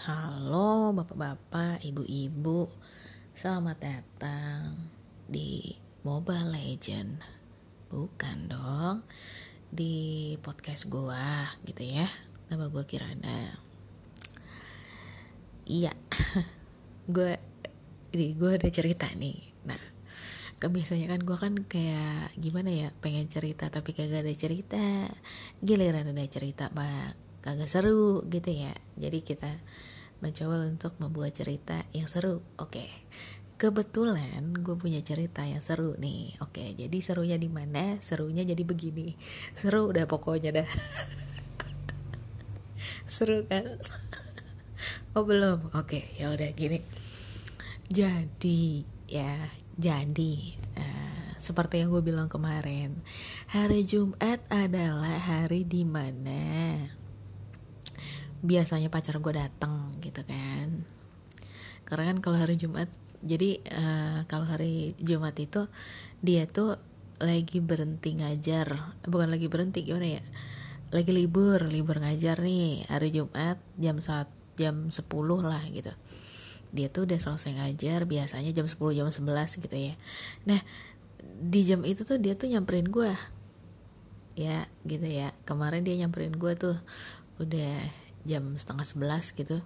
Halo bapak-bapak, ibu-ibu. Selamat datang di Mobile Legend. Bukan dong Di podcast gua gitu ya. Nama gua Kirana. Iya Gue Ini gue ada cerita nih. Nah kan biasanya kan gue kan kayak gimana ya pengen cerita tapi kagak ada cerita. Giliran ada cerita bang kagak seru gitu ya jadi kita mencoba untuk membuat cerita yang seru. Oke. Kebetulan gue punya cerita yang seru nih. Oke, jadi serunya di mana? Serunya jadi begini. Seru udah pokoknya dah. seru kan? oh belum. Oke, ya udah gini. Jadi ya, jadi uh, seperti yang gue bilang kemarin, hari Jumat adalah hari di mana biasanya pacar gue datang gitu kan. Karena kan kalau hari Jumat jadi uh, kalau hari Jumat itu dia tuh lagi berhenti ngajar. Bukan lagi berhenti gimana ya? Lagi libur libur ngajar nih. Hari Jumat jam saat jam 10 lah gitu. Dia tuh udah selesai ngajar biasanya jam 10 jam 11 gitu ya. Nah di jam itu tuh dia tuh nyamperin gue ya gitu ya. Kemarin dia nyamperin gue tuh. Udah jam setengah sebelas gitu.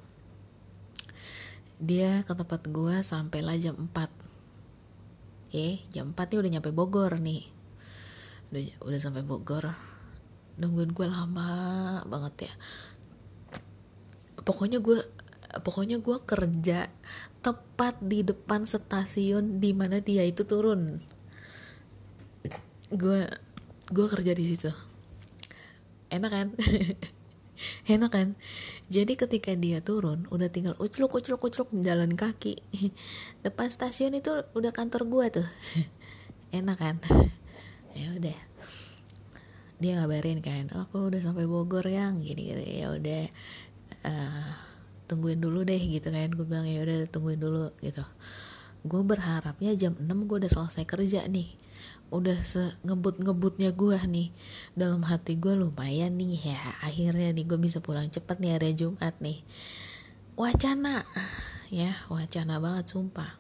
Dia ke tempat gue sampailah jam 4 eh jam 4 nih udah nyampe Bogor nih. Udah udah sampai Bogor. Nungguin gue lama banget ya. Pokoknya gue pokoknya gue kerja tepat di depan stasiun di mana dia itu turun. Gue gue kerja di situ. Enak kan enak kan? Jadi ketika dia turun udah tinggal ucluk ucluk ucluk jalan kaki. Depan stasiun itu udah kantor gua tuh. Enak kan? Ya udah. Dia ngabarin kan oh, aku udah sampai Bogor yang. Gini, gini. Ya udah uh, tungguin dulu deh gitu kan. Gue bilang ya udah tungguin dulu gitu. Gue berharapnya jam 6 gue udah selesai kerja nih udah ngebut-ngebutnya gue nih. Dalam hati gue lumayan nih ya akhirnya nih gue bisa pulang cepet nih hari Jumat nih. Wacana ya wacana banget sumpah.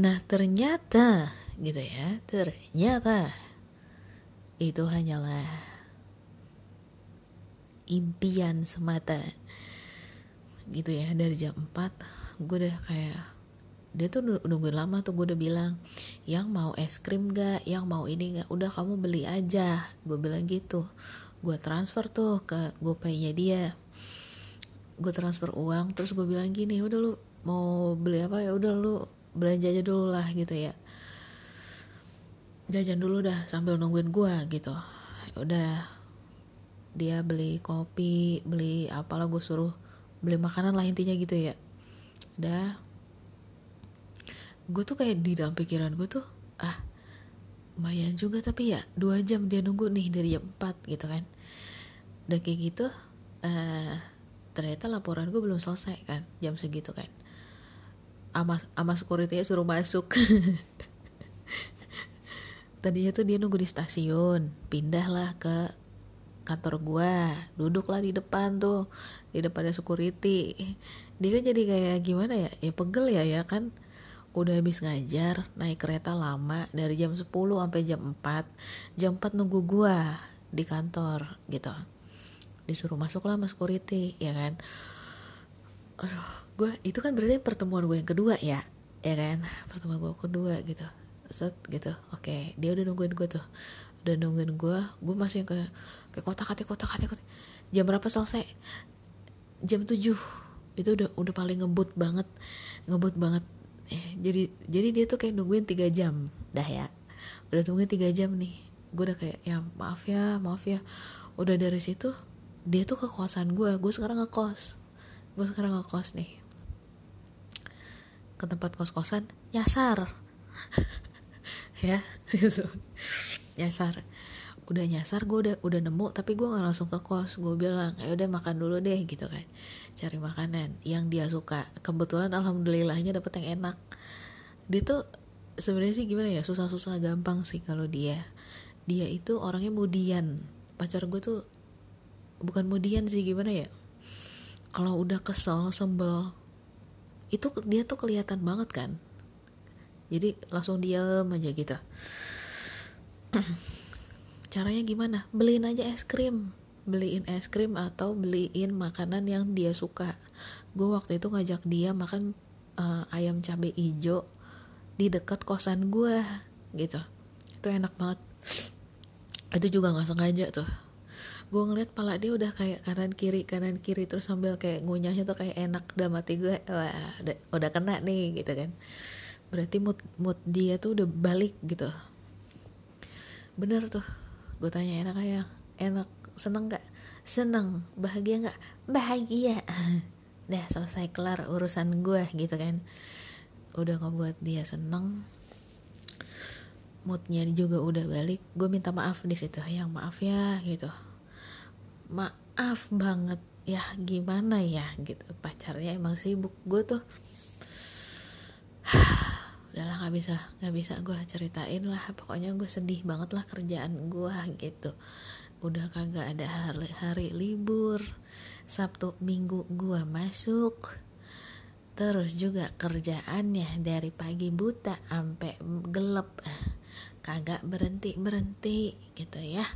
Nah ternyata gitu ya ternyata itu hanyalah impian semata. Gitu ya dari jam 4 gue udah kayak dia tuh nungguin lama tuh gue udah bilang yang mau es krim gak yang mau ini gak udah kamu beli aja. Gue bilang gitu. Gue transfer tuh ke gopaynya dia. Gue transfer uang terus gue bilang gini udah lu mau beli apa? Ya udah lu belanja aja dulu lah gitu ya. Jajan dulu dah sambil nungguin gue gitu. Ya udah dia beli kopi beli apalah gue suruh beli makanan lah intinya gitu ya. Udah gue tuh kayak di dalam pikiran gue tuh ah lumayan juga tapi ya dua jam dia nunggu nih dari jam 4 gitu kan. Udah kayak gitu uh, ternyata laporan gue belum selesai kan jam segitu kan. Ama ama security suruh masuk. Tadinya tuh dia nunggu di stasiun pindahlah ke kantor gue duduklah di depan tuh di depannya security. Dia kan jadi kayak gimana ya ya pegel ya ya kan udah habis ngajar naik kereta lama dari jam 10 sampai jam 4 jam 4 nunggu gua di kantor gitu. Disuruh masuk lah mas security ya kan? Aduh gue itu kan berarti pertemuan gue yang kedua ya ya kan? Pertemuan gue kedua gitu. Set gitu oke. Dia udah nungguin gue tuh. Udah nungguin gue gue masih ke ke kota kati kota kati kota jam berapa selesai? Jam 7 itu udah udah paling ngebut banget ngebut banget jadi jadi dia tuh kayak nungguin tiga jam. Dah ya. Udah nungguin tiga jam nih. Gue udah kayak ya maaf ya maaf ya. Udah dari situ dia tuh ke kosan gue gue sekarang ngekos. Gue sekarang ngekos nih. Ke tempat kos kosan nyasar ya nyasar udah nyasar gue udah udah nemu tapi gue nggak langsung ke kos. Gue bilang ya udah makan dulu deh gitu kan. Cari makanan. Yang dia suka kebetulan alhamdulillahnya dapet yang enak. Dia tuh sebenarnya sih gimana ya susah-susah gampang sih kalau dia. Dia itu orangnya mudian. Pacar gue tuh bukan mudian sih gimana ya. Kalau udah kesel sebel itu dia tuh kelihatan banget kan. Jadi langsung diam aja gitu caranya gimana? Beliin aja es krim. Beliin es krim atau beliin makanan yang dia suka. Gue waktu itu ngajak dia makan uh, ayam cabai hijau di dekat kosan gue gitu. Itu enak banget. Itu juga nggak sengaja tuh. Gue ngeliat pala dia udah kayak kanan kiri kanan kiri terus sambil kayak ngunyahnya tuh kayak enak dalam hati gue udah, udah kena nih gitu kan. Berarti mood mood dia tuh udah balik gitu. Bener tuh gue tanya enak kayak enak. Seneng gak seneng. Bahagia gak bahagia. Dah selesai kelar urusan gue gitu kan. Udah ngebuat dia seneng. Moodnya juga udah balik. Gue minta maaf di situ. Yang maaf ya gitu. Maaf banget. Ya gimana ya? gitu. Pacarnya emang sibuk. Gue tuh udahlah nggak bisa nggak bisa gue ceritain lah. Pokoknya gue sedih banget lah kerjaan gue gitu. Udah kagak ada hari, hari libur. Sabtu minggu gue masuk. Terus juga kerjaannya dari pagi buta sampai gelap. Kagak berhenti berhenti gitu ya.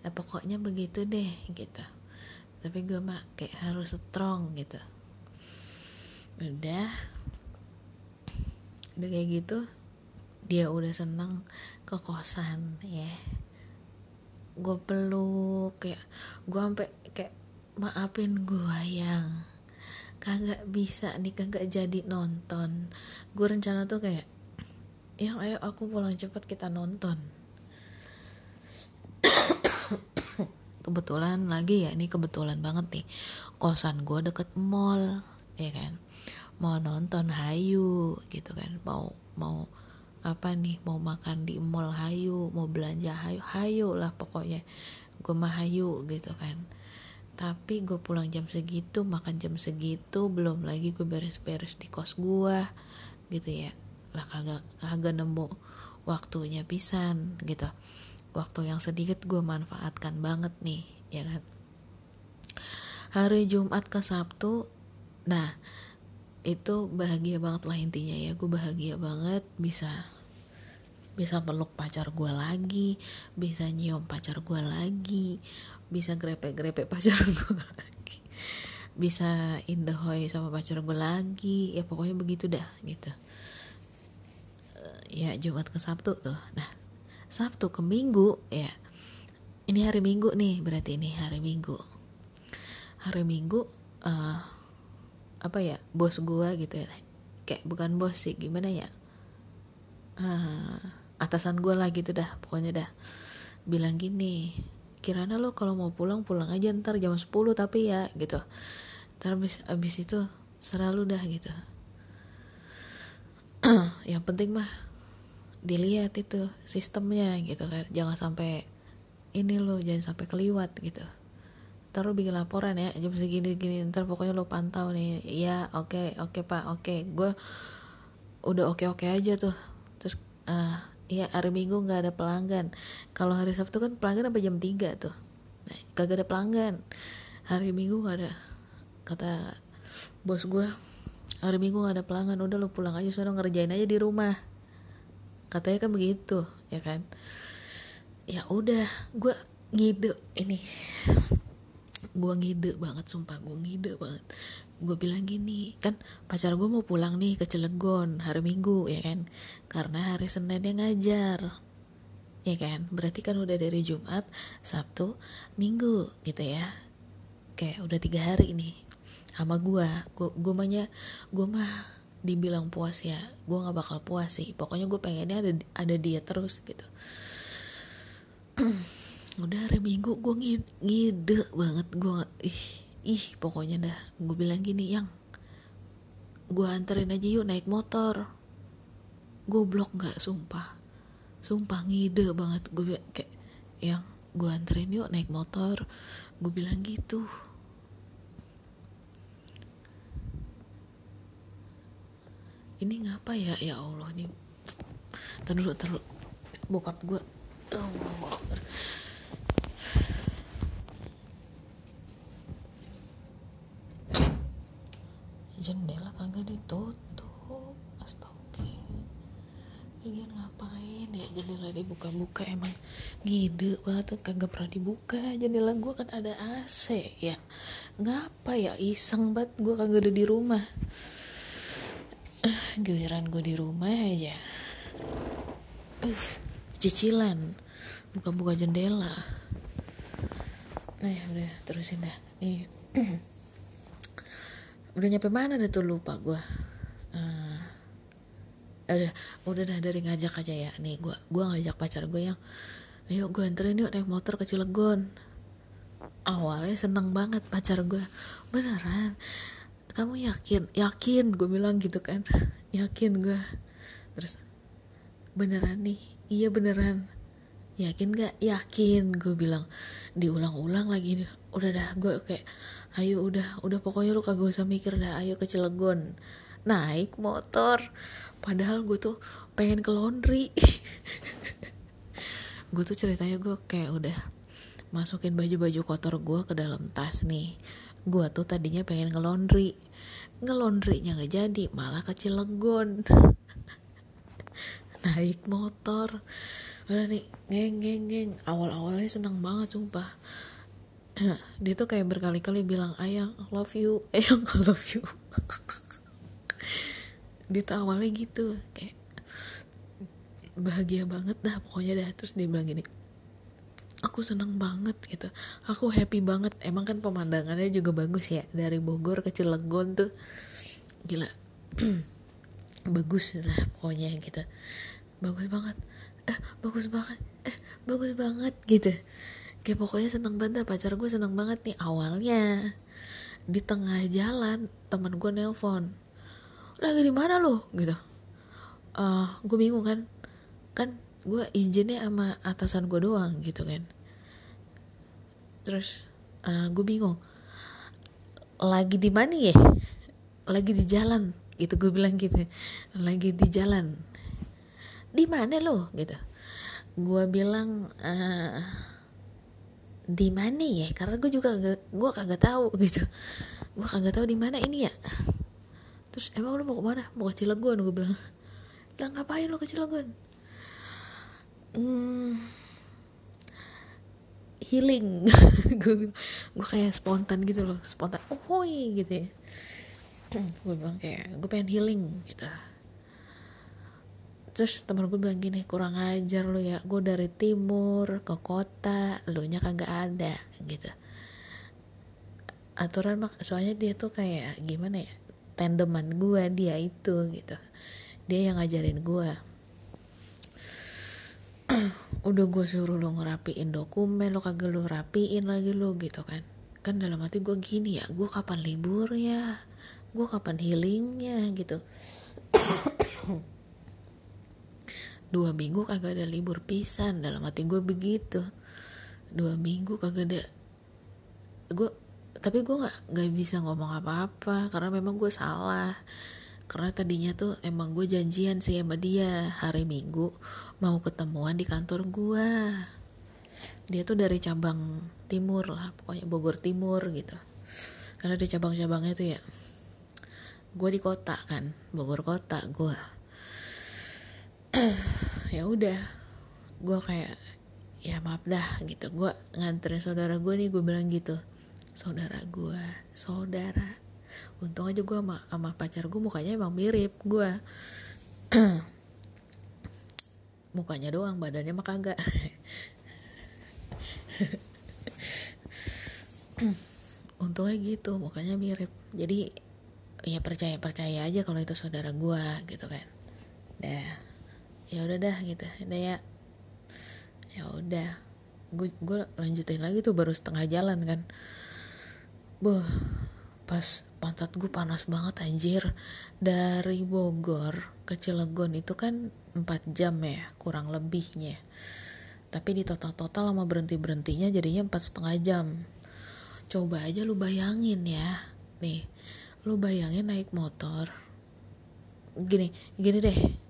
Ya pokoknya begitu deh gitu. Tapi gue mah kayak harus strong gitu. Udah udah kayak gitu dia udah seneng ke kosan ya. Gue peluk kayak gue sampai kayak maafin gue yang kagak bisa nih kagak jadi nonton. Gue rencana tuh kayak yang ayo aku pulang cepet kita nonton. Kebetulan lagi ya ini kebetulan banget nih kosan gue deket mall ya kan mau nonton hayu gitu kan. Mau mau apa nih mau makan di mall hayu mau belanja hayu hayu lah pokoknya. Gue mah hayu gitu kan. Tapi gue pulang jam segitu makan jam segitu belum lagi gue beres-beres di kos gue gitu ya. Lah kagak kagak nemu waktunya pisan gitu. Waktu yang sedikit gue manfaatkan banget nih ya kan. Hari Jumat ke Sabtu nah itu bahagia banget lah intinya ya. Gue bahagia banget bisa bisa peluk pacar gue lagi bisa nyium pacar gue lagi bisa grepe-grepe pacar gue lagi bisa indahoy sama pacar gue lagi. Ya pokoknya begitu dah gitu. Ya Jumat ke Sabtu tuh. Nah Sabtu ke Minggu ya. Ini hari Minggu nih berarti ini hari Minggu. Hari Minggu uh, apa ya bos gue gitu ya. Kayak bukan bos sih gimana ya? Uh, atasan gue lah gitu dah pokoknya dah. Bilang gini kirana lo kalau mau pulang pulang aja ntar jam 10 tapi ya gitu. Ntar abis, abis itu selalu dah gitu. Yang penting mah dilihat itu sistemnya gitu kan. Jangan sampai ini lo jangan sampai keliwat gitu ntar lu bikin laporan ya. Jam segini gini ntar pokoknya lu pantau nih. Ya oke okay, oke okay, pak oke. Okay. gue udah oke oke aja tuh. Terus uh, ya hari minggu nggak ada pelanggan. Kalau hari sabtu kan pelanggan sampai jam 3 tuh. Nah, kagak ada pelanggan. Hari minggu nggak ada. Kata bos gue hari minggu nggak ada pelanggan. Udah lu pulang aja sudah ngerjain aja di rumah. Katanya kan begitu ya kan? Ya udah gue ngide ini gue ngide banget sumpah gue ngide banget. Gue bilang gini kan pacar gue mau pulang nih ke Cilegon hari Minggu ya kan? Karena hari Senin dia ngajar ya kan? Berarti kan udah dari Jumat Sabtu Minggu gitu ya. Kayak udah tiga hari nih sama gue gue gue gue mah dibilang puas ya. Gue nggak bakal puas sih. Pokoknya gue pengennya ada ada dia terus gitu udah hari minggu gue ngide banget. Gue ih ih pokoknya dah. Gue bilang gini yang gue anterin aja yuk naik motor. Gue blok nggak sumpah. Sumpah ngide banget. Gue kayak yang gue anterin yuk naik motor. Gue bilang gitu. Ini ngapa ya? Ya Allah nih terlalu terlalu bokap gue oh, jendela kagak ditutup. Astaga Lagian ngapain ya jendela dibuka-buka? Emang gede banget kagak pernah dibuka jendela gue kan ada AC ya. Ngapa ya? Iseng banget gue kagak ada di rumah. Giliran gue di rumah aja. Uh, cicilan. Buka-buka jendela. Nah ya udah terusin dah. Nih udah nyampe mana deh tuh lupa gue uh, udah udah dah dari ngajak aja ya. Nih gue gue ngajak pacar gue yang ayo gue anterin yuk naik motor ke Cilegon. Awalnya seneng banget pacar gue beneran? Kamu yakin? Yakin gue bilang gitu kan. Yakin gue terus beneran nih? Iya beneran yakin gak yakin. Gue bilang diulang-ulang lagi udah dah gue kayak ayo udah udah pokoknya lu kagak usah mikir dah. Ayo ke Cilegon. Naik motor. Padahal gue tuh pengen ke laundry. Gue tuh ceritanya gue kayak udah masukin baju-baju kotor gue ke dalam tas nih. Gue tuh tadinya pengen ke laundry. Ngelondrinya nggak jadi malah ke Cilegon. Naik motor udah nih? Ngeng ngeng ngeng. Awal awalnya seneng banget sumpah. Dia tuh kayak berkali-kali bilang ayang love you. Ayang I love you. Dia tuh awalnya gitu kayak bahagia banget dah pokoknya dah. Terus dia bilang gini aku seneng banget gitu. Aku happy banget. Emang kan pemandangannya juga bagus ya dari Bogor ke Cilegon tuh. Gila. Bagus lah pokoknya gitu. Bagus banget eh bagus banget. Eh bagus banget gitu. Kayak pokoknya seneng banget pacar gue seneng banget nih. Awalnya di tengah jalan teman gue nelpon lagi di mana lo? Gitu. Uh, gue bingung kan. Kan gue izinnya sama atasan gue doang gitu kan. Terus uh, gue bingung lagi di mana ya? Lagi di jalan gitu gue bilang gitu. Lagi di jalan di mana lo? Gitu. Gue bilang uh, di mana ya? Karena gue juga gue kagak tahu gitu. Gue kagak tahu di mana ini ya. Terus emang lu mau ke mana? Mau ke Cilegon gue bilang. Lah ngapain lo ke Cilegon? Hmm, healing. Gue gue kayak spontan gitu loh spontan oh gitu ya. Gue bilang kayak gue pengen healing gitu terus temen gue bilang gini kurang ajar lo ya gue dari timur ke kota lo nya kagak ada gitu. Aturan mak soalnya dia tuh kayak gimana ya tandeman gue dia itu gitu. Dia yang ngajarin gue udah gue suruh lo ngerapiin dokumen lo kagak lo rapiin lagi lo gitu kan. Kan dalam hati gue gini ya gue kapan libur ya? Gue kapan healingnya gitu dua minggu kagak ada libur pisan dalam hati gue begitu. Dua minggu kagak ada gue tapi gue nggak nggak bisa ngomong apa-apa karena memang gue salah. Karena tadinya tuh emang gue janjian sih sama dia hari minggu mau ketemuan di kantor gue dia tuh dari cabang timur lah pokoknya Bogor Timur gitu. Karena di cabang-cabangnya tuh ya gue di kota kan Bogor kota gue ya udah gue kayak ya maaf dah gitu. Gue nganterin saudara gue nih gue bilang gitu. Saudara gue saudara. Untung aja gue sama, pacar gue mukanya emang mirip gue mukanya doang badannya mah kagak. Untungnya gitu mukanya mirip. Jadi ya percaya percaya aja kalau itu saudara gue gitu kan. Dah ya udah dah gitu. Udah ya. Ya udah. Gue gue lanjutin lagi tuh baru setengah jalan kan. Boh pas pantat gue panas banget anjir. Dari Bogor ke Cilegon itu kan 4 jam ya kurang lebihnya. Tapi di total-total lama berhenti-berhentinya jadinya empat setengah jam. Coba aja lu bayangin ya. Nih lu bayangin naik motor. Gini gini deh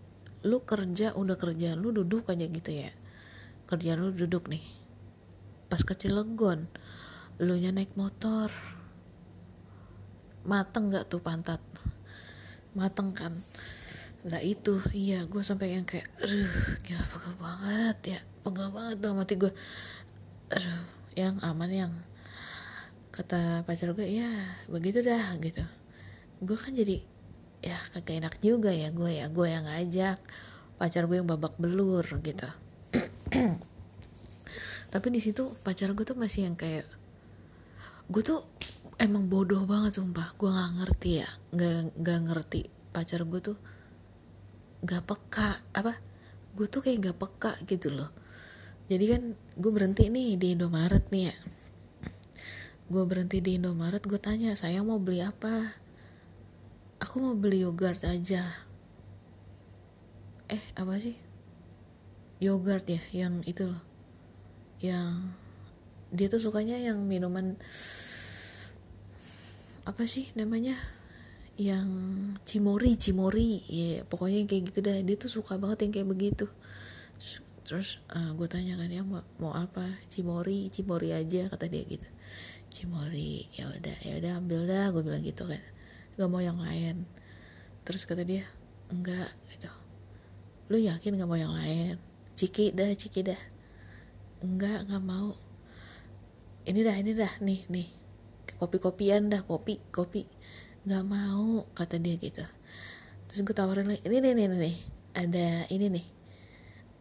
lu kerja udah kerja lu duduk aja gitu ya. Kerja lu duduk nih. Pas ke Cilegon lu nya naik motor. Mateng gak tuh pantat? Mateng kan? Lah itu iya gue sampai yang kayak aduh gila pegel banget ya pegel banget tuh mati gue aduh yang aman yang kata pacar gue ya begitu dah gitu. Gue kan jadi ya kagak enak juga ya gue ya. Gue yang ngajak pacar gue yang babak belur gitu. Tapi di situ pacar gue tuh masih yang kayak gue tuh emang bodoh banget sumpah. Gue nggak ngerti ya. Nggak nggak ngerti pacar gue tuh gak peka. Apa? Gue tuh kayak gak peka gitu loh. Jadi kan gue berhenti nih di Indomaret nih ya. Gue berhenti di Indomaret gue tanya saya mau beli apa aku mau beli yogurt aja. Eh apa sih? Yogurt ya yang itu loh. Yang dia tuh sukanya yang minuman apa sih namanya? Yang cimori cimori ya pokoknya kayak gitu dah. Dia tuh suka banget yang kayak begitu. Terus, terus uh, gue tanya kan ya mau, mau apa? Cimori cimori aja kata dia gitu. Cimori ya udah ya udah ambil dah gue bilang gitu kan gak mau yang lain. Terus kata dia enggak gitu. Lu yakin gak mau yang lain? Ciki dah ciki dah. Enggak nggak mau. Ini dah ini dah nih nih. Kopi kopian dah kopi kopi. Nggak mau kata dia gitu. Terus gue tawarin lagi ini nih nih nih ada ini nih.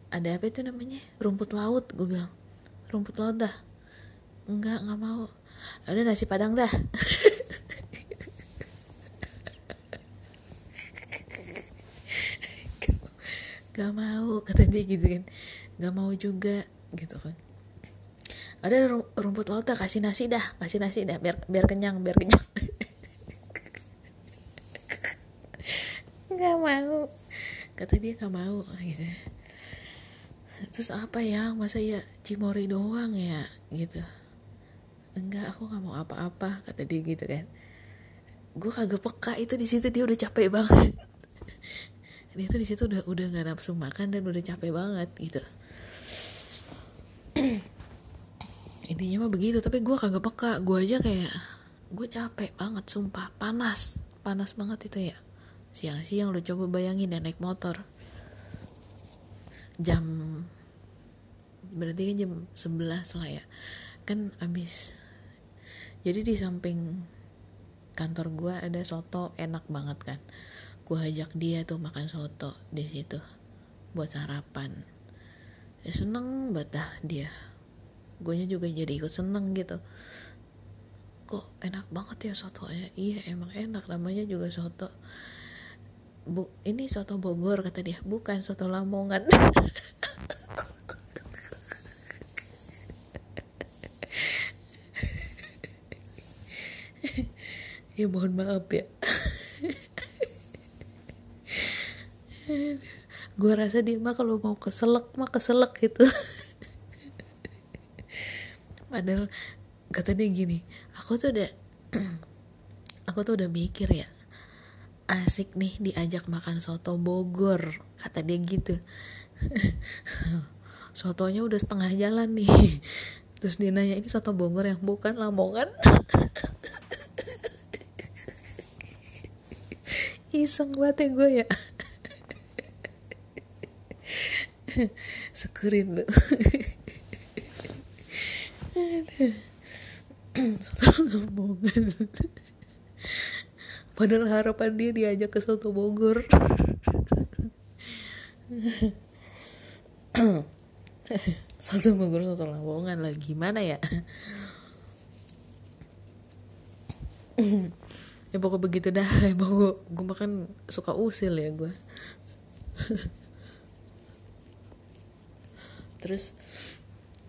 Ada apa itu namanya? Rumput laut gue bilang. Rumput laut dah. Enggak nggak mau. Ada nasi padang dah gak mau kata dia gitu kan. Gak mau juga gitu kan. Ada rumput laut kasih nasi dah kasih nasi dah biar biar kenyang biar kenyang. Nggak mau kata dia nggak mau gitu. Terus apa ya masa ya cimori doang ya? gitu. Enggak aku nggak mau apa-apa kata dia gitu kan. Gue kagak peka itu di situ dia udah capek banget dia tuh di situ udah udah nggak nafsu makan dan udah capek banget gitu. Intinya mah begitu tapi gue kagak peka. Gue aja kayak gue capek banget sumpah. Panas panas banget itu ya. Siang-siang lo coba bayangin ya naik motor. Jam berarti kan jam 11 lah ya. Kan abis jadi di samping kantor gue ada soto enak banget kan gue ajak dia tuh makan soto di situ buat sarapan. Ya seneng banget dah dia. Gue juga jadi ikut seneng gitu. Kok enak banget ya sotonya? Iya emang enak. Namanya juga soto bu ini soto Bogor kata dia. Bukan soto Lamongan. Ya mohon maaf ya gue rasa dia mah kalau mau keselak mah keselak gitu. Padahal kata dia gini aku tuh udah aku tuh udah mikir ya asik nih diajak makan soto Bogor kata dia gitu. Sotonya udah setengah jalan nih. Terus dia nanya ini soto Bogor yang bukan Lamongan? Iseng banget ya gue ya syukurin lu soto Lamongan padahal harapan dia diajak ke soto Bogor. Soto Bogor soto Lamongan lah. Gimana ya? Ya pokok begitu dah. Emang gue, gue makan suka usil ya gue terus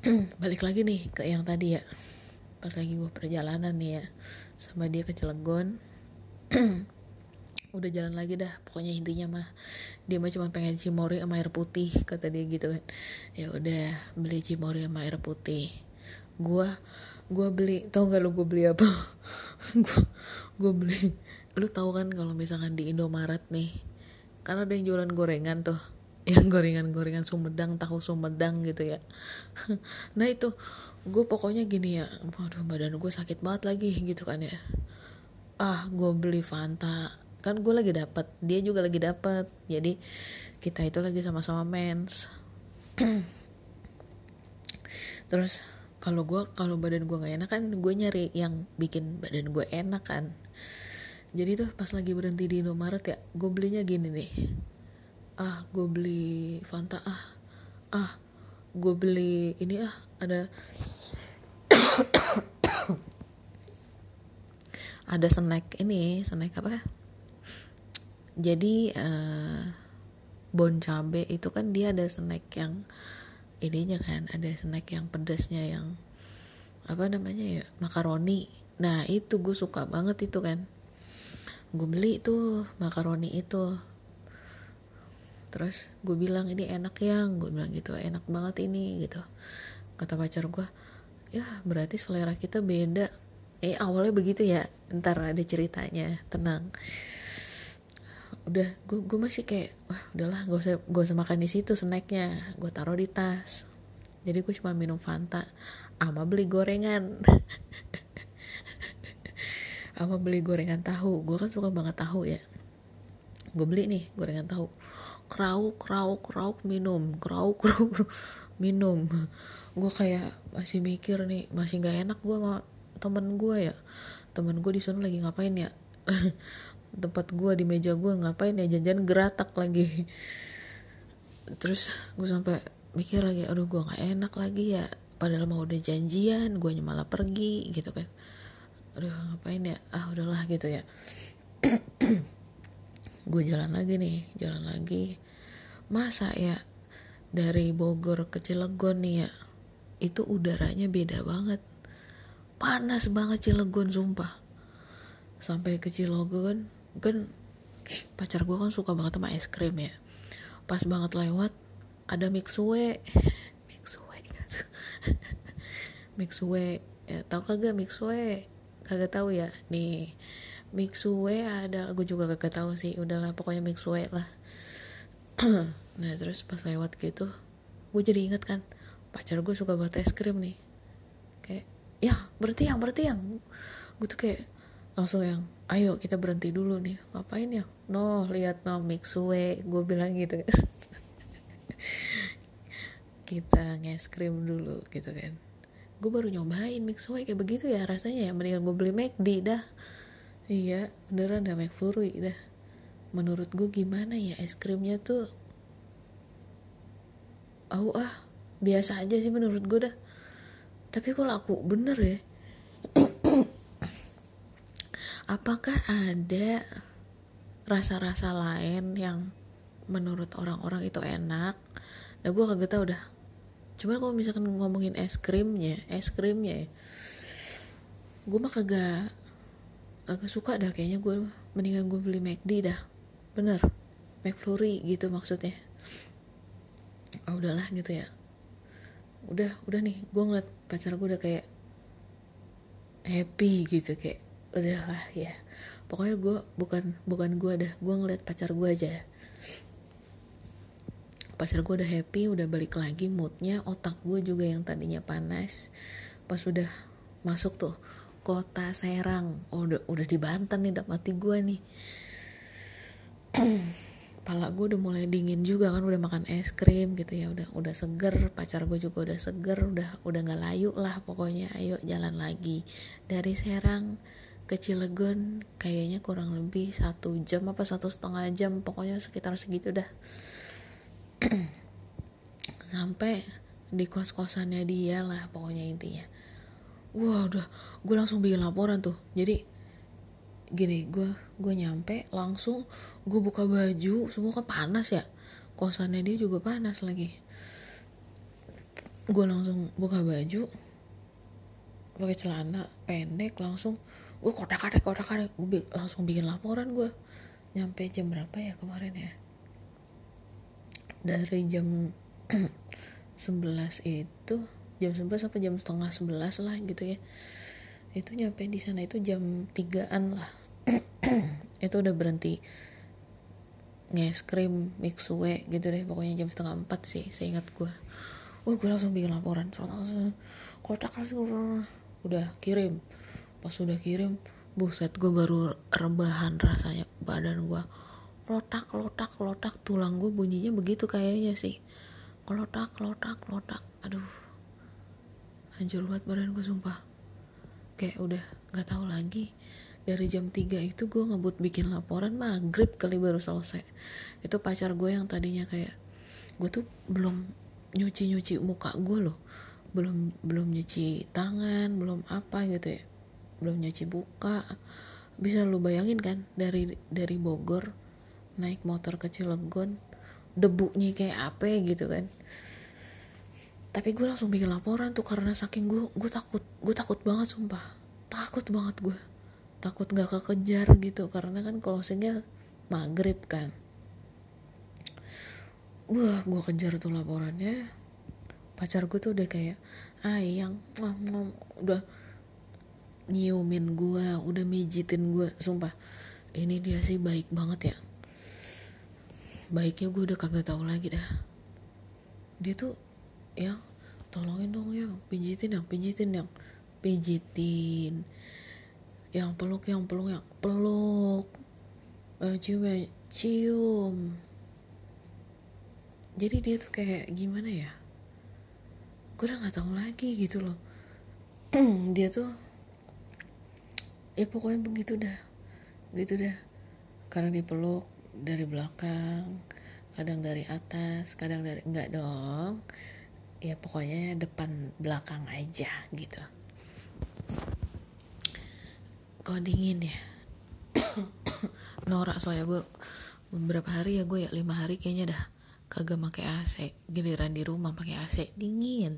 balik lagi nih ke yang tadi ya. Pas lagi gue perjalanan nih ya sama dia ke Cilegon. Udah jalan lagi dah pokoknya intinya mah dia mah cuma pengen cimori sama air putih kata dia gitu kan. Ya udah beli cimori sama air putih. Gua gua beli tau gak lu gue beli apa? Gua beli lu tau kan kalau misalkan di Indomaret nih karena ada yang jualan gorengan tuh yang gorengan-gorengan Sumedang tahu Sumedang gitu ya. Nah itu gue pokoknya gini ya waduh badan gue sakit banget lagi gitu kan ya. Ah gue beli Fanta. Kan gue lagi dapet dia juga lagi dapet. Jadi kita itu lagi sama-sama mens. Terus kalau gue kalau badan gue nggak enak kan gue nyari yang bikin badan gue enak kan. Jadi tuh pas lagi berhenti di Indomaret ya gue belinya gini nih ah gue beli Fanta. Ah ah gue beli ini ah ada ada snack ini snack apa? Jadi uh, bon cabe itu kan dia ada snack yang ininya kan ada snack yang pedasnya yang apa namanya ya makaroni. Nah itu gue suka banget itu kan. Gue beli tuh makaroni itu terus gue bilang ini enak yang. Gue bilang gitu enak banget ini gitu. Kata pacar gue ya berarti selera kita beda. Eh awalnya begitu ya ntar ada ceritanya tenang. Udah gue gue masih kayak wah udahlah gak usah gak usah makan di situ snacknya. Gue taruh di tas. Jadi gue cuma minum fanta ama beli gorengan. Ama beli gorengan tahu. Gue kan suka banget tahu ya. Gue beli nih gorengan tahu krauk krauk krauk minum. Krauk krauk minum. Gue kayak masih mikir nih masih nggak enak gue sama temen gue ya. Temen gue di sana lagi ngapain ya? Tempat gue di meja gue ngapain ya? Janjian geratak lagi. Terus gue sampai mikir lagi aduh gue nggak enak lagi ya. Padahal mau udah janjian gue malah pergi gitu kan. Aduh ngapain ya? Ah udahlah gitu ya gue jalan lagi nih jalan lagi. Masa ya dari Bogor ke Cilegon nih ya itu udaranya beda banget. Panas banget Cilegon sumpah. Sampai ke Cilegon kan pacar gue kan suka banget sama es krim ya. Pas banget lewat ada mixue mixue mixue ya tau kagak mixue kagak tahu ya. Nih mixue ada gue juga kagak tahu sih udahlah pokoknya mixue lah. Nah terus pas lewat gitu gue jadi inget kan pacar gue suka banget es krim nih. Kayak ya berarti yang berarti yang. Gue tuh kayak langsung yang ayo kita berhenti dulu nih. Ngapain ya? No lihat no mixue gue bilang gitu kan. Kita nge-scream dulu gitu kan. Gue baru nyobain mixue kayak begitu ya rasanya ya mendingan gue beli McD dah iya beneran dah McFlurry dah. Menurut gue gimana ya es krimnya tuh oh ah biasa aja sih menurut gue dah. Tapi kok laku bener ya? Apakah ada rasa-rasa lain yang menurut orang-orang itu enak? Nah gue kagak tau dah. Cuman kalau misalkan ngomongin es krimnya es krimnya ya gue mah kagak kagak suka dah kayaknya gue mendingan gue beli McD dah. Bener. McFlurry gitu maksudnya. Oh udahlah gitu ya. Udah udah nih. Gue ngeliat pacar gue udah kayak happy gitu kayak udahlah ya. Pokoknya gue bukan bukan gue dah. Gue ngeliat pacar gue aja. Pacar gue udah happy udah balik lagi moodnya otak gue juga yang tadinya panas. Pas udah masuk tuh kota Serang. Oh, udah udah di Banten nih udah mati gue nih. Kepala gue udah mulai dingin juga kan udah makan es krim gitu ya udah udah seger. Pacar gue juga udah seger udah udah nggak layu lah pokoknya. Ayo jalan lagi. Dari Serang ke Cilegon kayaknya kurang lebih satu jam apa satu setengah jam pokoknya sekitar segitu dah. Sampai di kos kosannya dia lah pokoknya intinya wah udah. Gue langsung bikin laporan tuh. Jadi gini gue gue nyampe langsung gue buka baju semua kan panas ya. Kosannya dia juga panas lagi. Gue langsung buka baju pakai celana pendek langsung. Gue kotak kotak kotak kotak gue langsung bikin laporan gue nyampe jam berapa ya kemarin ya? Dari jam 11 itu jam 11 sampai jam setengah 11 lah gitu ya. Itu nyampe di sana itu jam 3an lah. Itu udah berhenti nge krim mixue gitu deh. Pokoknya jam setengah empat sih saya ingat gue wah gue langsung bikin laporan. Kotak langsung udah kirim. Pas udah kirim buset gue baru rebahan rasanya badan gue lotak lotak lotak. Tulang gue bunyinya begitu kayaknya sih. Lotak lotak lotak. Aduh hancur badan gue sumpah. Kayak udah nggak tahu lagi. Dari jam 3 itu gue ngebut bikin laporan maghrib kali baru selesai. Itu pacar gue yang tadinya kayak gue tuh belum nyuci nyuci muka gue loh. Belum belum nyuci tangan belum apa gitu ya. Belum nyuci buka. Bisa lu bayangin kan dari dari Bogor naik motor ke Cilegon debunya kayak apa gitu kan tapi gue langsung bikin laporan tuh karena saking gue gue takut gue takut banget sumpah. Takut banget gue takut gak kekejar gitu karena kan closingnya maghrib kan. Wah gue kejar tuh laporannya. Pacar gue tuh udah kayak ah yang udah nyiumin gue udah mijitin gue sumpah ini dia sih baik banget ya. Baiknya gue udah kagak tahu lagi dah. Dia tuh ya tolongin dong ya pijitin yang pijitin yang. Pijitin. Yang peluk yang peluk yang peluk. Uh, cium ya cium. Jadi dia tuh kayak gimana ya? Gue udah nggak tahu lagi gitu loh. Dia tuh ya pokoknya begitu dah. Gitu dah. Karena dipeluk dari belakang kadang dari atas kadang dari enggak dong ya pokoknya depan belakang aja gitu. Kok dingin ya? Norak soalnya gue beberapa hari ya gue ya lima hari kayaknya dah kagak pakai AC giliran di rumah pakai AC dingin.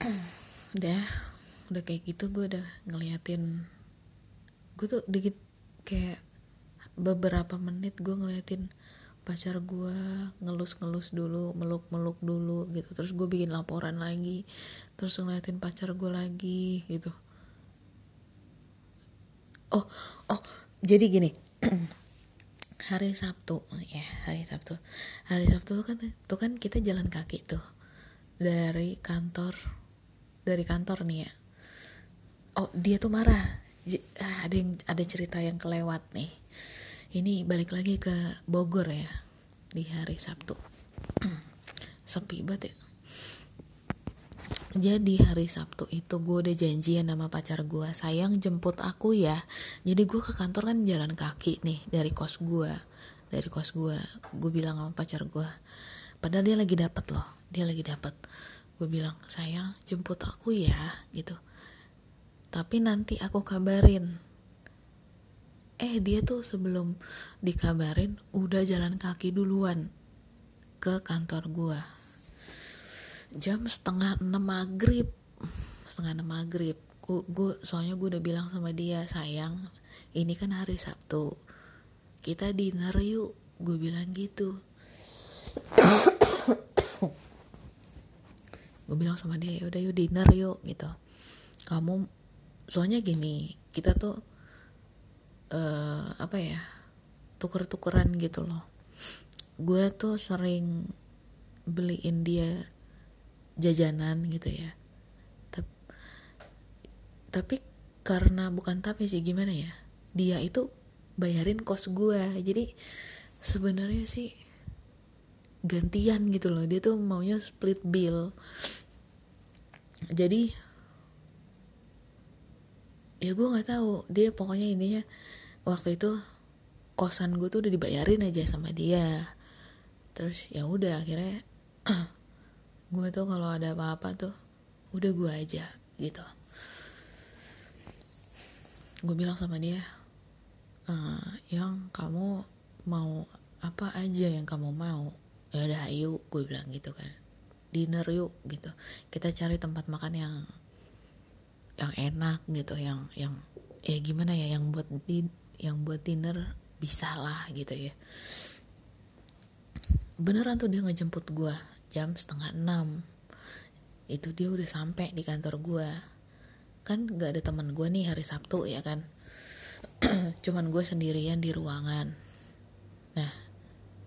Udah udah kayak gitu gue udah ngeliatin gue tuh dikit kayak beberapa menit gue ngeliatin pacar gue ngelus-ngelus dulu meluk-meluk dulu gitu. Terus gue bikin laporan lagi terus ngeliatin pacar gue lagi gitu. Oh oh jadi gini. Hari Sabtu ya hari Sabtu. Hari Sabtu kan tuh kan kita jalan kaki tuh dari kantor dari kantor nih ya. Oh dia tuh marah. Ah, ada yang ada cerita yang kelewat nih ini balik lagi ke Bogor ya di hari Sabtu. Sepi banget ya. Jadi hari Sabtu itu gue udah janjian sama pacar gue sayang jemput aku ya. Jadi gue ke kantor kan jalan kaki nih dari kos gue dari kos gue gue bilang sama pacar gue padahal dia lagi dapat loh dia lagi dapat gue bilang sayang jemput aku ya gitu. Tapi nanti aku kabarin eh dia tuh sebelum dikabarin udah jalan kaki duluan ke kantor gua. Jam setengah enam maghrib. Setengah enam maghrib. Gua, gua soalnya gue udah bilang sama dia sayang ini kan hari Sabtu. Kita dinner yuk. Gue bilang gitu. Gue bilang sama dia ya udah yuk dinner yuk gitu. Kamu soalnya gini kita tuh uh, apa ya tuker-tukeran gitu loh. Gue tuh sering beliin dia jajanan gitu ya. Tapi, tapi karena bukan tapi sih gimana ya dia itu bayarin kos gue. Jadi sebenarnya sih gantian gitu loh. Dia tuh maunya split bill. Jadi ya gue nggak tahu. Dia pokoknya intinya waktu itu kosan gue tuh udah dibayarin aja sama dia. Terus ya udah akhirnya gue tuh kalau ada apa-apa tuh udah gue aja gitu. Gue bilang sama dia e, yang kamu mau apa aja yang kamu mau? Ya udah ayo gue bilang gitu kan. Dinner yuk gitu. Kita cari tempat makan yang yang enak gitu. Yang yang ya gimana ya yang buat di yang buat dinner bisa lah gitu ya. Beneran tuh dia ngejemput gue jam setengah enam. Itu dia udah sampai di kantor gue kan gak ada teman gue nih hari Sabtu ya kan? Cuman gue sendirian di ruangan. Nah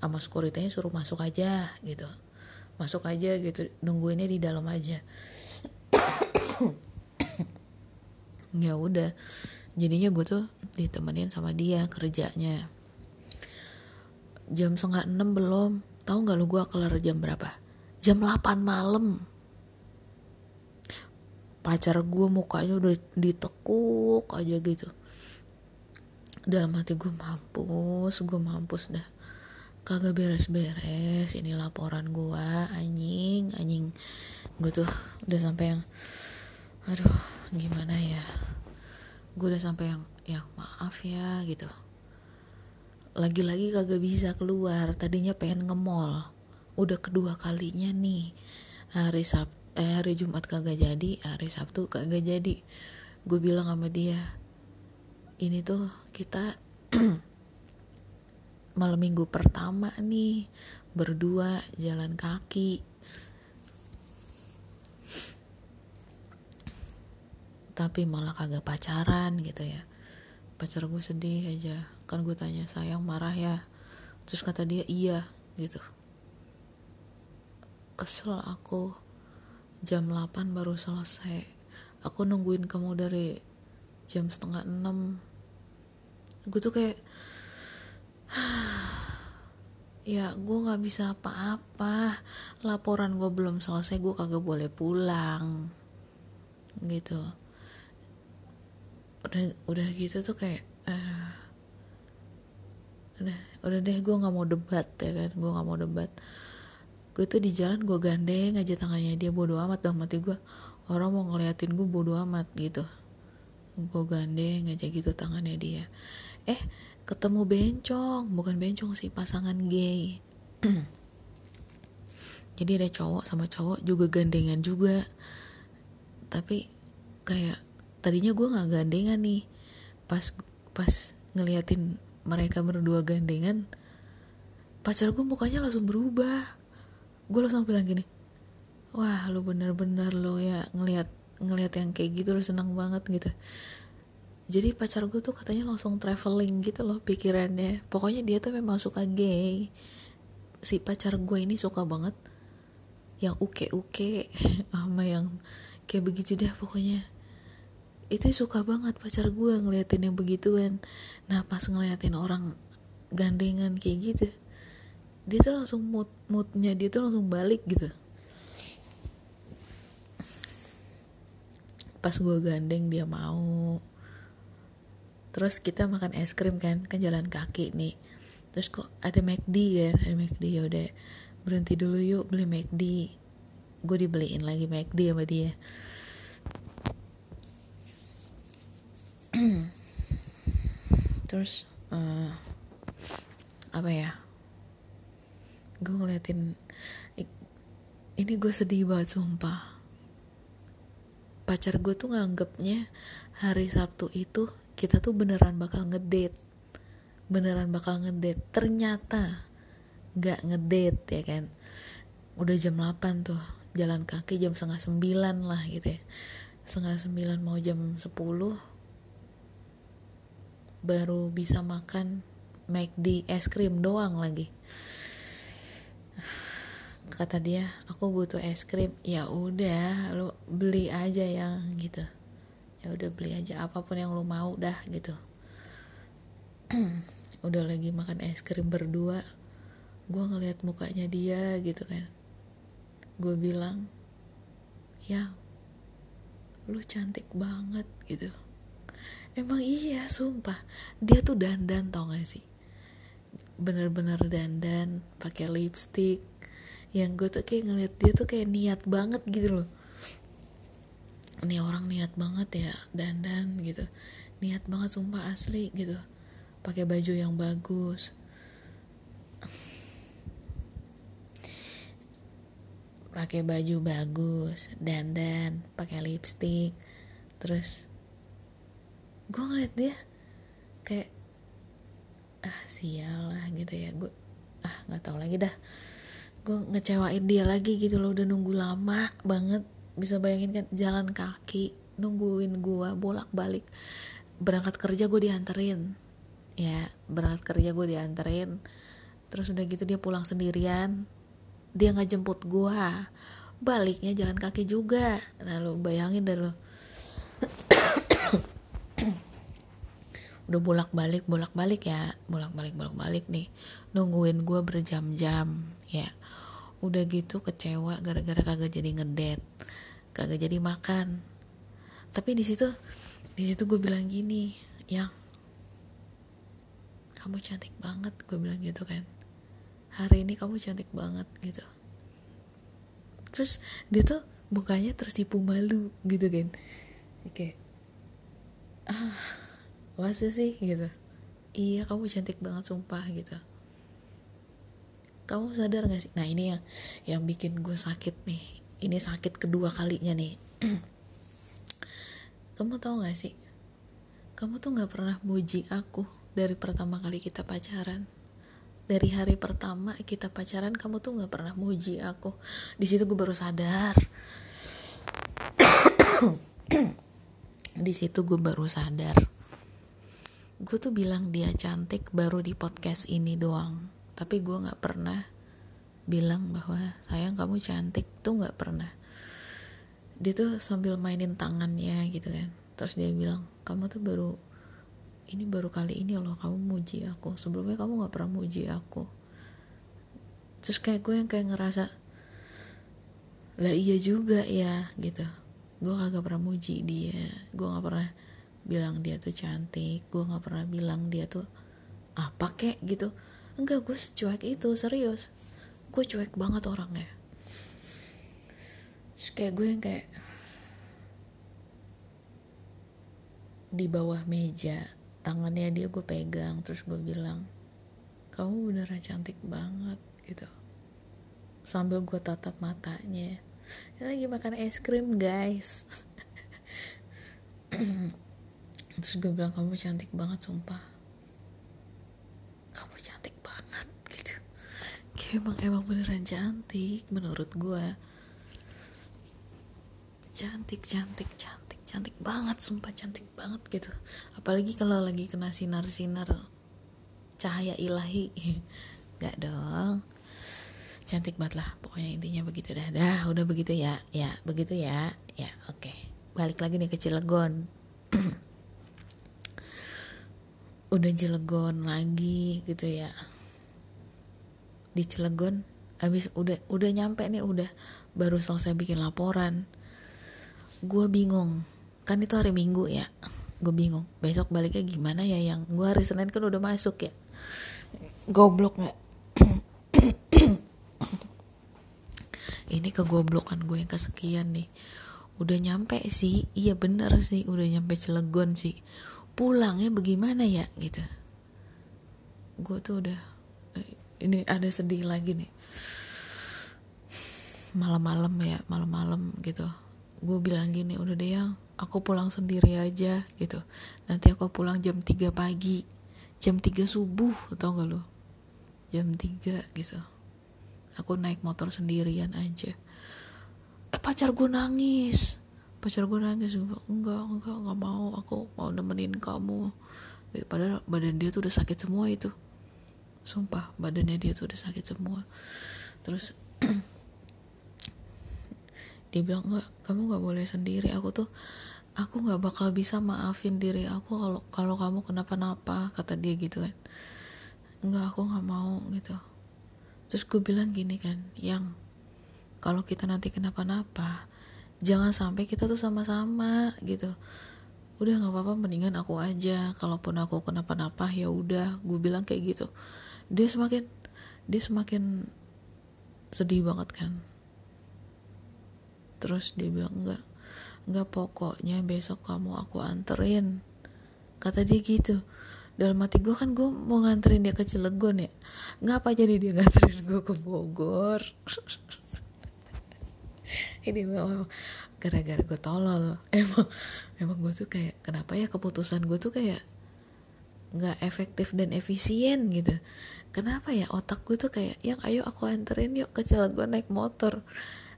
sama sekuritinya suruh masuk aja gitu. Masuk aja gitu nungguinnya di dalam aja. Ya udah jadinya gue tuh ditemenin sama dia kerjanya. Jam setengah enam belum. Tahu nggak lu gue kelar jam berapa? Jam 8 malam. Pacar gue mukanya udah ditekuk aja gitu. Dalam hati gue mampus gue mampus dah. Kagak beres-beres ini laporan gue anjing anjing. Gue tuh udah sampai yang aduh gimana ya gue udah sampai yang ya maaf ya gitu. Lagi-lagi kagak bisa keluar tadinya pengen nge-mall. Udah kedua kalinya nih hari Sab eh hari Jumat kagak jadi hari Sabtu kagak jadi. Gue bilang sama dia ini tuh kita malam minggu pertama nih berdua jalan kaki tapi malah kagak pacaran gitu ya. Pacar gue sedih aja. Kan gue tanya sayang marah ya? Terus kata dia iya gitu. Kesel aku. Jam 8 baru selesai. Aku nungguin kamu dari jam setengah 6 gue tuh kayak ya gue nggak bisa apa-apa. Laporan gue belum selesai gue kagak boleh pulang. Gitu udah udah gitu tuh kayak uh, udah udah deh gue nggak mau debat ya kan gue nggak mau debat. Gue tuh di jalan gue gandeng aja tangannya dia bodoh amat dalam mati gue orang mau ngeliatin gue bodoh amat gitu. Gue gandeng aja gitu tangannya dia. Eh ketemu bencong bukan bencong sih pasangan gay. Jadi ada cowok sama cowok juga gandengan juga. Tapi kayak tadinya gue nggak gandengan nih. Pas pas ngeliatin mereka berdua gandengan pacar gue mukanya langsung berubah. Gue langsung bilang gini wah lu bener-bener lo ya ngeliat ngeliat yang kayak gitu lo senang banget gitu. Jadi pacar gue tuh katanya langsung traveling gitu loh pikirannya. Pokoknya dia tuh memang suka gay. Si pacar gue ini suka banget yang uke uke sama yang kayak begitu deh pokoknya itu suka banget pacar gue ngeliatin yang begituan. Nah pas ngeliatin orang gandengan kayak gitu dia tuh langsung mood moodnya dia tuh langsung balik gitu. Pas gue gandeng dia mau. Terus kita makan es krim kan kan jalan kaki nih. Terus kok ada McD kan ada McD ya udah. Berhenti dulu yuk beli McD gue dibeliin lagi McD sama dia terus uh, apa ya? Gue ngeliatin ini gue sedih banget sumpah. Pacar gue tuh nganggepnya hari Sabtu itu kita tuh beneran bakal ngedate. Beneran bakal ngedate. Ternyata nggak ngedate ya kan? Udah jam 8 tuh jalan kaki jam setengah sembilan lah gitu ya. Setengah sembilan mau jam 10 baru bisa makan McD es krim doang lagi. Kata dia aku butuh es krim. Ya udah lu beli aja yang gitu. Ya udah beli aja apa pun yang lo mau dah gitu. Udah lagi makan es krim berdua gue ngeliat mukanya dia gitu kan. Gue bilang ya lu cantik banget gitu emang iya sumpah. Dia tuh dandan tau gak sih? Bener-bener dandan pakai lipstick. Yang gue tuh kayak ngeliat dia tuh kayak niat banget gitu loh. Ini orang niat banget ya dandan gitu. Niat banget sumpah asli gitu. Pakai baju yang bagus. Pakai baju bagus dandan pakai lipstick. Terus gue ngeliat dia kayak ah sial lah gitu ya. Gue ah nggak tahu lagi dah. Gue ngecewain dia lagi gitu loh udah nunggu lama banget. Bisa bayangin kan jalan kaki nungguin gua bolak balik berangkat kerja gue dianterin. Ya berangkat kerja gue dianterin. Terus udah gitu dia pulang sendirian. Dia nggak jemput gua. Baliknya jalan kaki juga. Nah lo bayangin deh lo udah bolak balik bolak balik ya. Bolak balik bolak balik nih. Nungguin gue berjam-jam ya. Udah gitu kecewa gara-gara kagak jadi ngedet kagak jadi makan. Tapi di situ di situ gue bilang gini yang kamu cantik banget gue bilang gitu kan. Hari ini kamu cantik banget gitu. Terus dia tuh mukanya tersipu malu gitu kan. Oke ah masa sih? Gitu. Iya kamu cantik banget sumpah gitu. Kamu sadar gak sih? Nah ini yang yang bikin gue sakit nih. Ini sakit kedua kalinya nih. Kamu tahu gak sih? Kamu tuh gak pernah muji aku dari pertama kali kita pacaran. Dari hari pertama kita pacaran kamu tuh gak pernah muji aku. Di situ gue baru sadar. Di situ gue baru sadar gue tuh bilang dia cantik baru di podcast ini doang. Tapi gue nggak pernah bilang bahwa sayang kamu cantik tuh nggak pernah. Dia tuh sambil mainin tangannya gitu kan. Terus dia bilang kamu tuh baru ini baru kali ini loh kamu muji aku. Sebelumnya kamu nggak pernah muji aku. Terus kayak gue yang kayak ngerasa lah iya juga ya gitu. Gue kagak pernah muji dia. Gue nggak pernah bilang dia tuh cantik gue nggak pernah bilang dia tuh apa kek gitu. Enggak gue cuek itu serius. Gue cuek banget orangnya. Terus kayak gue yang kayak di bawah meja tangannya dia gue pegang terus gue bilang kamu beneran cantik banget gitu. Sambil gue tatap matanya. Lagi makan es krim guys terus gue bilang kamu cantik banget sumpah. Kamu cantik banget gitu. Kayak emang emang beneran cantik menurut gue cantik cantik cantik cantik banget sumpah cantik banget gitu. Apalagi kalau lagi kena sinar-sinar cahaya ilahi. Nggak dong. Cantik banget lah pokoknya intinya begitu dah. Dah udah begitu ya. Ya begitu ya. Ya oke. Okay. balik lagi nih ke Cilegon udah Cilegon lagi gitu ya. Di Cilegon habis udah udah nyampe nih udah baru selesai bikin laporan. Gue bingung. Kan itu hari minggu ya. Gue bingung. Besok baliknya gimana ya yang gue hari senin kan udah masuk ya. Goblok nggak? Ini kegoblokan gue yang kesekian nih. Udah nyampe sih. Iya bener sih udah nyampe Cilegon sih pulangnya bagaimana ya gitu. Gue tuh udah ini ada sedih lagi nih. Malam-malam ya malam-malam gitu. Gue bilang gini udah deh yang aku pulang sendiri aja gitu. Nanti aku pulang jam 3 pagi jam 3 subuh tau gak lo jam 3 gitu. Aku naik motor sendirian aja. Eh pacar gue nangis pacar gue nangis enggak enggak enggak mau aku mau nemenin kamu. Gitu. padahal badan dia tuh udah sakit semua itu. Sumpah badannya dia tuh udah sakit semua. Terus dia bilang enggak kamu nggak boleh sendiri. Aku tuh aku nggak bakal bisa maafin diri aku kalau kalau kamu kenapa-napa kata dia gitu kan. Enggak aku nggak mau gitu. Terus gue bilang gini kan yang kalau kita nanti kenapa-napa jangan sampai kita tuh sama-sama gitu. Udah nggak apa-apa mendingan aku aja. Kalaupun aku kenapa-napa ya udah gue bilang kayak gitu. Dia semakin dia semakin sedih banget kan. Terus dia bilang enggak enggak pokoknya besok kamu aku anterin. Kata dia gitu. Dalam hati gue kan gue mau nganterin dia ke Cilegon ya. Ngapa jadi dia nganterin gue ke Bogor ini memang gara-gara gue tolol. Emang emang gue tuh kayak kenapa ya keputusan gue tuh kayak nggak efektif dan efisien gitu. Kenapa ya otak gue tuh kayak yang ayo aku anterin yuk ke Cilegon naik motor.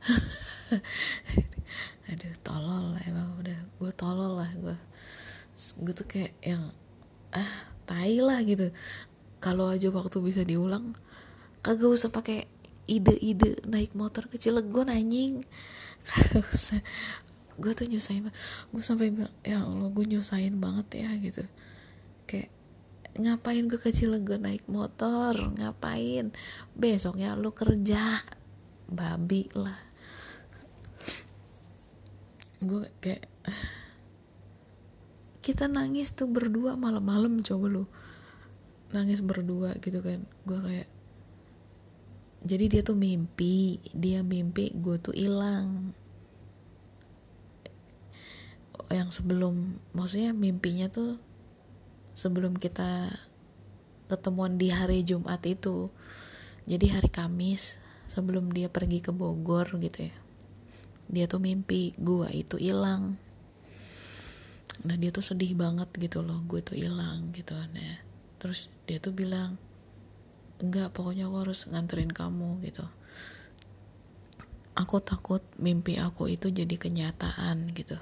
Aduh tolol emang udah gue tolol lah gue gue tuh kayak yang ah tai lah gitu. Kalau aja waktu bisa diulang kagak usah pakai ide-ide naik motor ke Cilegon usah gue tuh nyusahin gue sampai bilang ya Allah gue nyusahin banget ya gitu. Kayak ngapain gue kecil gue naik motor? Ngapain? Besoknya lu kerja. Babi lah. Gue kayak kita nangis tuh berdua malam-malam coba lu nangis berdua gitu kan. Gue kayak jadi dia tuh mimpi dia mimpi gue tuh hilang. Yang sebelum maksudnya mimpinya tuh sebelum kita ketemuan di hari Jumat itu. Jadi hari Kamis sebelum dia pergi ke Bogor gitu ya. Dia tuh mimpi gue itu hilang. Nah dia tuh sedih banget gitu loh gue tuh hilang gitu nah terus dia tuh bilang enggak pokoknya aku harus nganterin kamu gitu. Aku takut mimpi aku itu jadi kenyataan gitu.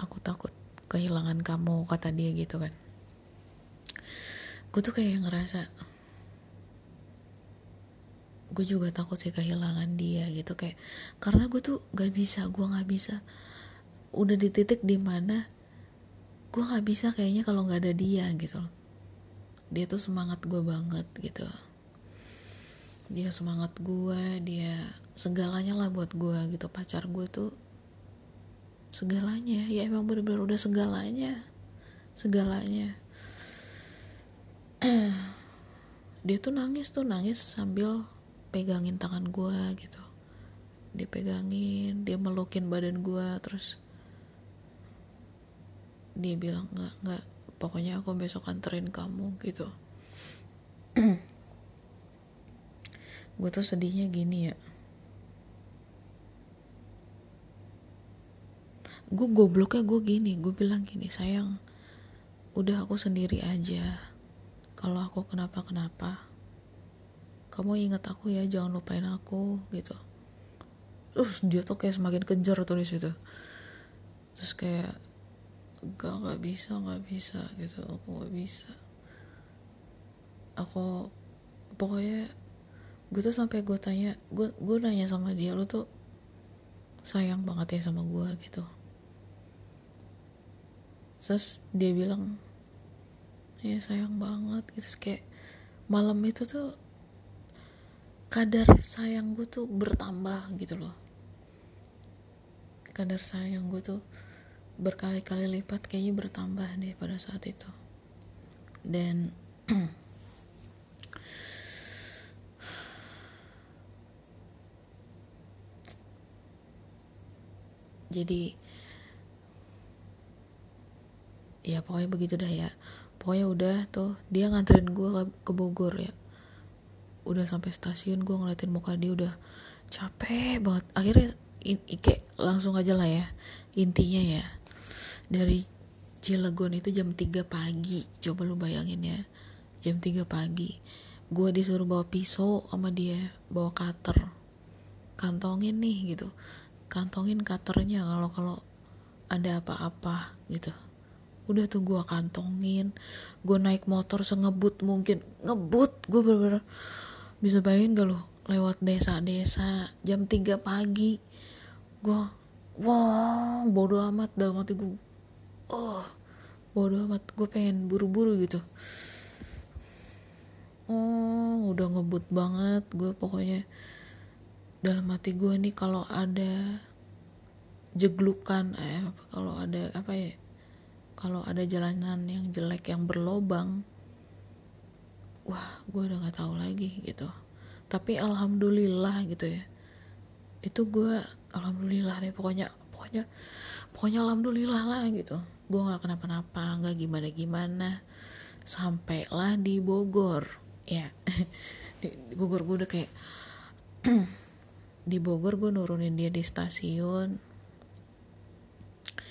Aku takut kehilangan kamu kata dia gitu kan. Gue tuh kayak ngerasa gue juga takut sih kehilangan dia gitu. Kayak karena gue tuh gak bisa gue gak bisa. Udah di titik di mana gue gak bisa kayaknya kalau nggak ada dia gitu loh dia tuh semangat gue banget gitu. Dia semangat gue dia segalanya lah buat gue gitu. Pacar gue tuh segalanya. Ya emang bener-bener udah segalanya. Segalanya. Dia tuh nangis tuh nangis sambil pegangin tangan gue gitu. Dia pegangin dia melukin badan gue terus dia bilang nggak nggak pokoknya aku besok anterin kamu gitu. Gue tuh sedihnya gini ya. Gue gobloknya gue gini gue bilang gini sayang udah aku sendiri aja. Kalau aku kenapa-kenapa kamu ingat aku ya jangan lupain aku gitu. Terus dia tuh kayak semakin kejar tuh di situ. Terus kayak gak nggak bisa nggak bisa gitu. Aku nggak bisa. Aku pokoknya gue tuh sampai gue tanya gue gue nanya sama dia lo tuh sayang banget ya sama gue gitu. Terus dia bilang ya sayang banget gitu. Kayak malam itu tuh kadar sayang gue tuh bertambah gitu loh. Kadar sayang gue tuh berkali-kali lipat kayaknya bertambah deh pada saat itu. Dan jadi ya pokoknya begitu dah ya. Pokoknya udah tuh dia nganterin gue ke, Bogor ya. Udah sampai stasiun gue ngeliatin muka dia udah capek banget. Akhirnya kayak langsung aja lah ya intinya ya dari Cilegon itu jam 3 pagi. Coba lu bayangin ya jam 3 pagi. Gue disuruh bawa pisau sama dia bawa cutter. Kantongin nih gitu. Kantongin cutternya kalau kalau ada apa-apa gitu. Udah tuh gue kantongin gue naik motor sengebut mungkin. Ngebut gue bener-bener bisa bayangin gak lo lewat desa-desa jam 3 pagi. Gue wah bodo amat. Dalam hati gue oh bodo amat. Gue pengen buru-buru gitu. Oh udah ngebut banget gue pokoknya. Dalam hati gue nih kalau ada jeglukan eh kalau ada apa ya kalau ada jalanan yang jelek yang berlobang wah gue udah nggak tahu lagi gitu. Tapi alhamdulillah gitu ya. Itu gue alhamdulillah deh pokoknya pokoknya pokoknya alhamdulillah lah gitu gue nggak kenapa-napa nggak gimana gimana sampailah di Bogor ya. Di, di Bogor gue udah kayak di Bogor gue nurunin dia di stasiun.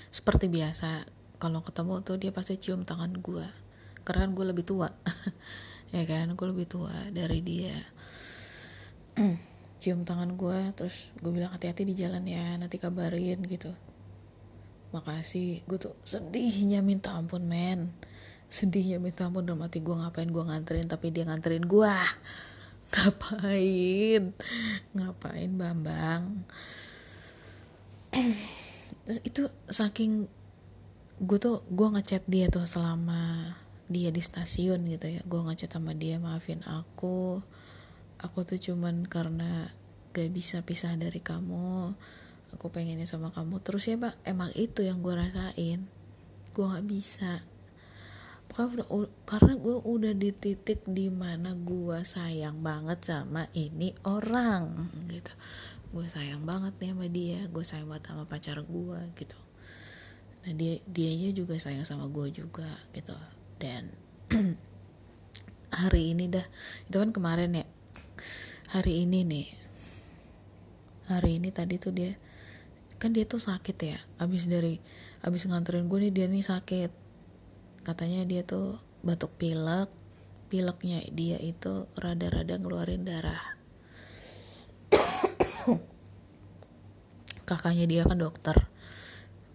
Seperti biasa kalau ketemu tuh dia pasti cium tangan gue. Karena kan gue lebih tua ya kan? Gue lebih tua dari dia. Cium tangan gue terus gue bilang hati-hati di jalan ya nanti kabarin gitu makasih. Gue tuh sedihnya minta ampun men. Sedihnya minta ampun dalam hati gue ngapain gue nganterin tapi dia nganterin gue ngapain? Ngapain bambang? Itu saking gue tuh gue ngechat dia tuh selama dia di stasiun gitu ya. Gue ngechat sama dia maafin aku. Aku tuh cuman karena gak bisa pisah dari kamu aku pengennya sama kamu. Terus ya pak emang itu yang gue rasain. Gue nggak bisa. Karena, karena gue udah di titik di mana gue sayang banget sama ini orang gitu. Gue sayang banget nih sama dia gue sayang banget sama pacar gue gitu. Nah dia dianya juga sayang sama gue juga gitu. Dan hari ini dah itu kan kemarin ya hari ini nih. Hari ini tadi tuh dia kan dia tuh sakit ya abis dari abis nganterin gue nih dia nih sakit. Katanya dia tuh batuk pilek pileknya dia itu rada-rada ngeluarin darah. Kakaknya dia kan dokter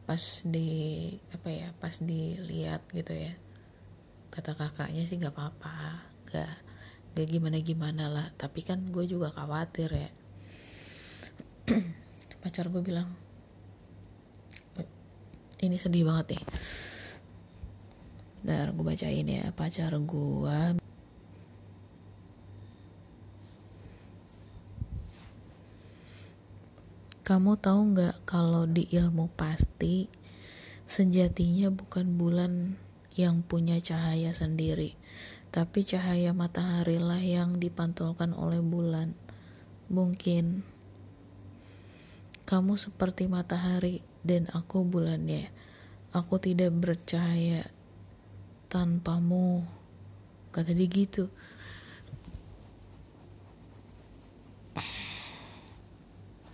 pas di apa ya pas dilihat gitu ya. Kata kakaknya sih nggak apa-apa gak gak gimana gimana lah. Tapi kan gue juga khawatir ya. Pacar gue bilang ini sedih banget nih dan gue bacain ya pacar gue Kamu tahu nggak kalau di ilmu pasti sejatinya bukan bulan yang punya cahaya sendiri, tapi cahaya matahari lah yang dipantulkan oleh bulan. Mungkin kamu seperti matahari dan aku bulannya. Aku tidak bercahaya tanpamu. Kata dia gitu.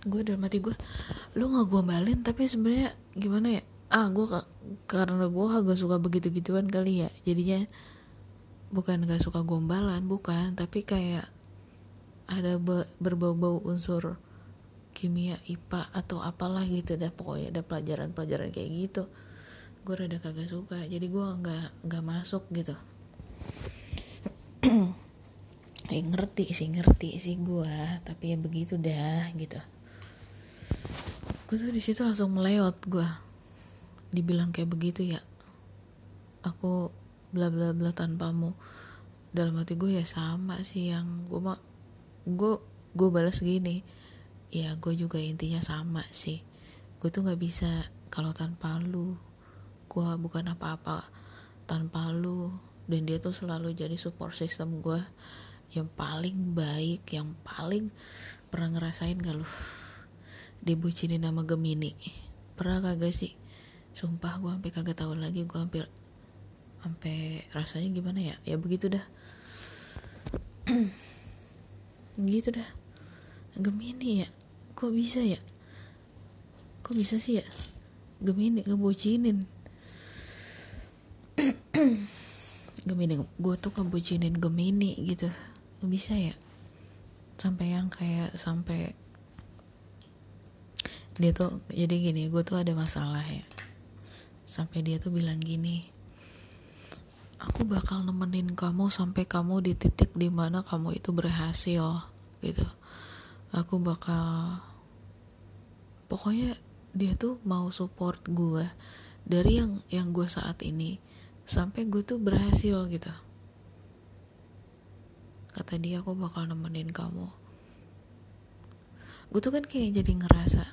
gue dalam hati gue lu nggak gue balin tapi sebenarnya gimana ya ah gue karena gue agak suka begitu gituan kali ya jadinya bukan gak suka gombalan bukan tapi kayak ada berbau-bau unsur kimia IPA atau apalah gitu dah pokoknya ada pelajaran-pelajaran kayak gitu. Gue rada kagak suka jadi gue nggak nggak masuk gitu. Eh ngerti sih ngerti sih gue tapi ya begitu dah gitu. Gue tuh di situ langsung meleot gue dibilang kayak begitu ya. Aku bla bla bla tanpamu. Dalam hati gue ya sama sih yang gue mak gue gue balas gini ya gue juga intinya sama sih. Gue tuh nggak bisa kalau tanpa lu. Gue bukan apa-apa tanpa lu. Dan dia tuh selalu jadi support system gue yang paling baik yang paling pernah ngerasain gak lu? Dibucinin nama Gemini. Pernah kagak sih? Sumpah gue sampai kagak tahu lagi. Gue hampir sampai rasanya gimana ya? Ya begitu dah. Gitu dah. Gemini ya kok bisa ya? Kok bisa sih ya? Gemini ngebucinin Gemini gue tuh ngebucinin Gemini gitu. Bisa ya? Sampai yang kayak sampai dia tuh jadi gini gue tuh ada masalah ya. Sampai dia tuh bilang gini aku bakal nemenin kamu sampai kamu di titik di mana kamu itu berhasil gitu. Aku bakal pokoknya dia tuh mau support gue dari yang yang gue saat ini sampai gue tuh berhasil gitu. Kata dia aku bakal nemenin kamu. Gue tuh kan kayak jadi ngerasa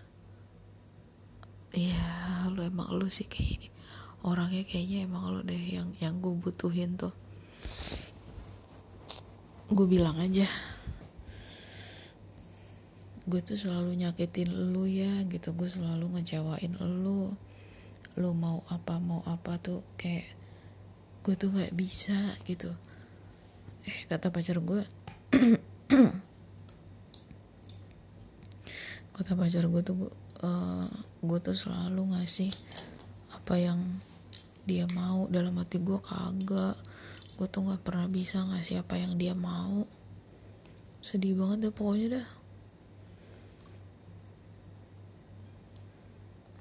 ya lu emang lu sih kayak ini. Orangnya kayaknya emang lu deh yang yang gue butuhin tuh. Gue bilang aja gue tuh selalu nyakitin lu ya gitu. Gue selalu ngecewain lu. Lu mau apa mau apa tuh kayak gue tuh nggak bisa gitu. Eh kata pacar gue kata pacar gue tuh uh, eh, gue tuh selalu ngasih apa yang dia mau. Dalam hati gue kagak. Gue tuh nggak pernah bisa ngasih apa yang dia mau. Sedih banget deh pokoknya dah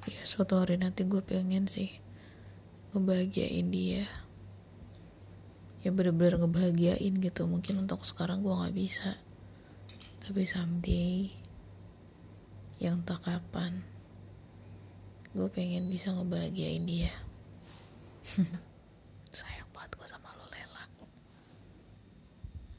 ya suatu hari nanti gue pengen sih ngebahagiain dia. Ya bener-bener ngebahagiain gitu. Mungkin untuk sekarang gue nggak bisa. Tapi someday yang tak kapan gue pengen bisa ngebahagiain dia